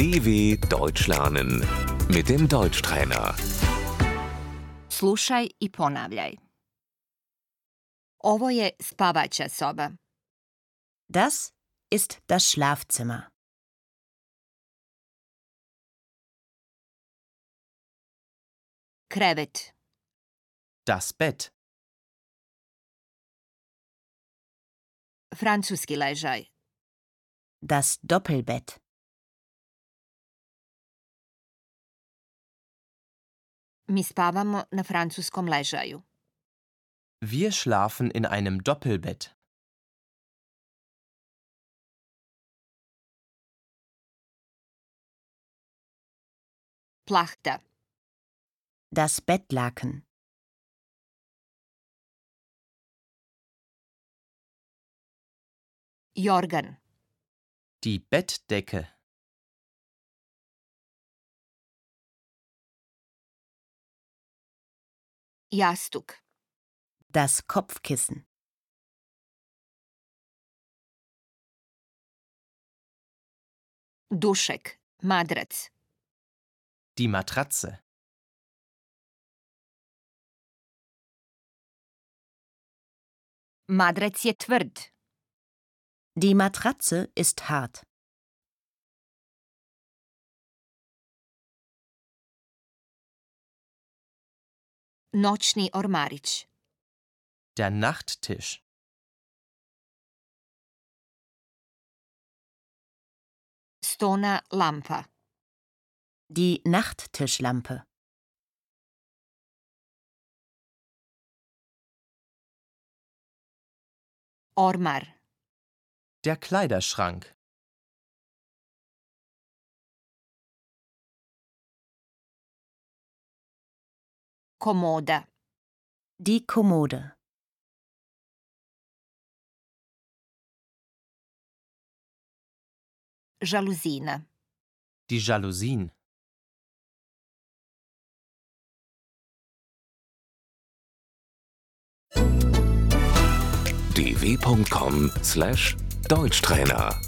DW Deutsch lernen mit dem Deutschtrainer. Slušaj i ponavljaj. Ovo je spavaća soba. Das ist das Schlafzimmer. Krevet, Das Bett. francuski ležaj, Das Doppelbett. Mi spavamo na francuskom ležaju. Wir schlafen in einem Doppelbett. Plahta, Das Bettlaken. jorgan, Die Bettdecke. Jastuk, Das Kopfkissen. dušek, madrac, Die Matratze. madrac je tvrd, Die Matratze ist hart. Noćni ormarić, Der Nachttisch. stona lampa, Die Nachttischlampe. ormar, Der Kleiderschrank. Komoda, Die Kommode. žaluzina, Die Jalousien. dw.com/deutschtrainer